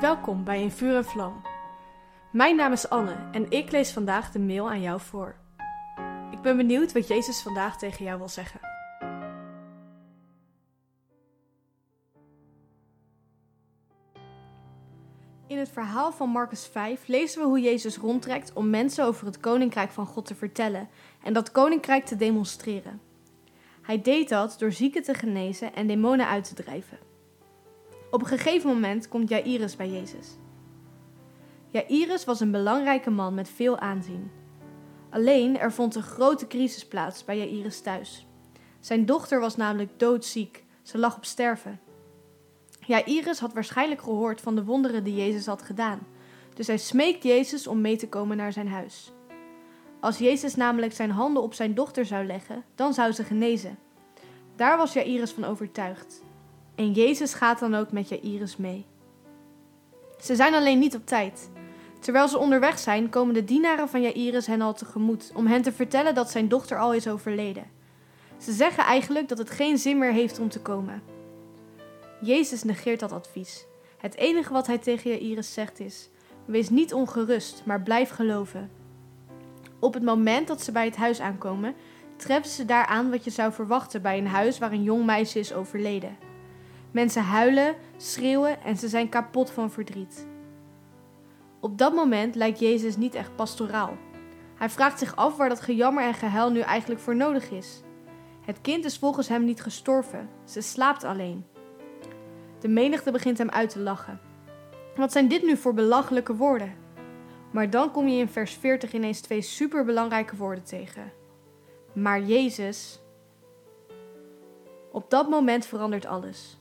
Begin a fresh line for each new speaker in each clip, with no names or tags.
Welkom bij In Vuur en Vlam. Mijn naam is Anne en ik lees vandaag de mail aan jou voor. Ik ben benieuwd wat Jezus vandaag tegen jou wil zeggen. In het verhaal van Marcus 5 lezen we hoe Jezus rondtrekt om mensen over het koninkrijk van God te vertellen en dat koninkrijk te demonstreren. Hij deed dat door zieken te genezen en demonen uit te drijven. Op een gegeven moment komt Jairus bij Jezus. Jairus was een belangrijke man met veel aanzien. Alleen er vond een grote crisis plaats bij Jairus thuis. Zijn dochter was namelijk doodziek, ze lag op sterven. Jairus had waarschijnlijk gehoord van de wonderen die Jezus had gedaan, dus hij smeekt Jezus om mee te komen naar zijn huis. Als Jezus namelijk zijn handen op zijn dochter zou leggen, dan zou ze genezen. Daar was Jairus van overtuigd. En Jezus gaat dan ook met Jairus mee. Ze zijn alleen niet op tijd. Terwijl ze onderweg zijn, komen de dienaren van Jairus hen al tegemoet om hen te vertellen dat zijn dochter al is overleden. Ze zeggen eigenlijk dat het geen zin meer heeft om te komen. Jezus negeert dat advies. Het enige wat hij tegen Jairus zegt is: Wees niet ongerust, maar blijf geloven. Op het moment dat ze bij het huis aankomen, treffen ze daar aan wat je zou verwachten bij een huis waar een jong meisje is overleden. Mensen huilen, schreeuwen en ze zijn kapot van verdriet. Op dat moment lijkt Jezus niet echt pastoraal. Hij vraagt zich af waar dat gejammer en gehuil nu eigenlijk voor nodig is. Het kind is volgens hem niet gestorven, ze slaapt alleen. De menigte begint hem uit te lachen. Wat zijn dit nu voor belachelijke woorden? Maar dan kom je in vers 40 ineens twee superbelangrijke woorden tegen. Maar Jezus. Op dat moment verandert alles.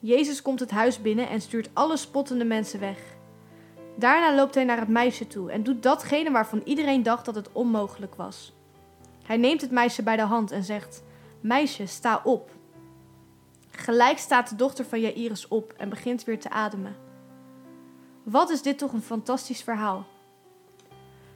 Jezus komt het huis binnen en stuurt alle spottende mensen weg. Daarna loopt hij naar het meisje toe en doet datgene waarvan iedereen dacht dat het onmogelijk was. Hij neemt het meisje bij de hand en zegt: Meisje, sta op. Gelijk staat de dochter van Jairus op en begint weer te ademen. Wat is dit toch een fantastisch verhaal?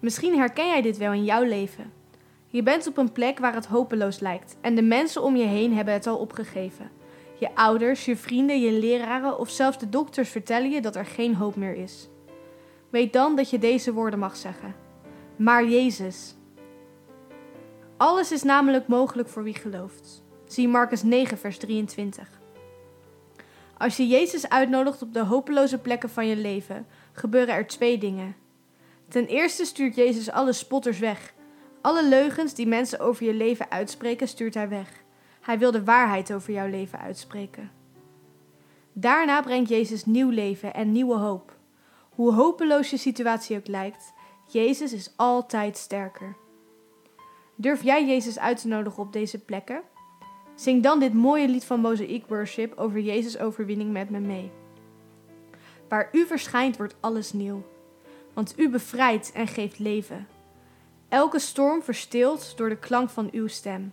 Misschien herken jij dit wel in jouw leven. Je bent op een plek waar het hopeloos lijkt en de mensen om je heen hebben het al opgegeven. Je ouders, je vrienden, je leraren of zelfs de dokters vertellen je dat er geen hoop meer is. Weet dan dat je deze woorden mag zeggen. Maar Jezus. Alles is namelijk mogelijk voor wie gelooft. Zie Marcus 9, vers 23. Als je Jezus uitnodigt op de hopeloze plekken van je leven, gebeuren er twee dingen. Ten eerste stuurt Jezus alle spotters weg. Alle leugens die mensen over je leven uitspreken, stuurt hij weg. Hij wil de waarheid over jouw leven uitspreken. Daarna brengt Jezus nieuw leven en nieuwe hoop. Hoe hopeloos je situatie ook lijkt, Jezus is altijd sterker. Durf jij Jezus uit te nodigen op deze plekken? Zing dan dit mooie lied van Mosaic Worship over Jezus' overwinning met me mee. Waar u verschijnt wordt alles nieuw, want u bevrijdt en geeft leven. Elke storm verstilt door de klank van uw stem.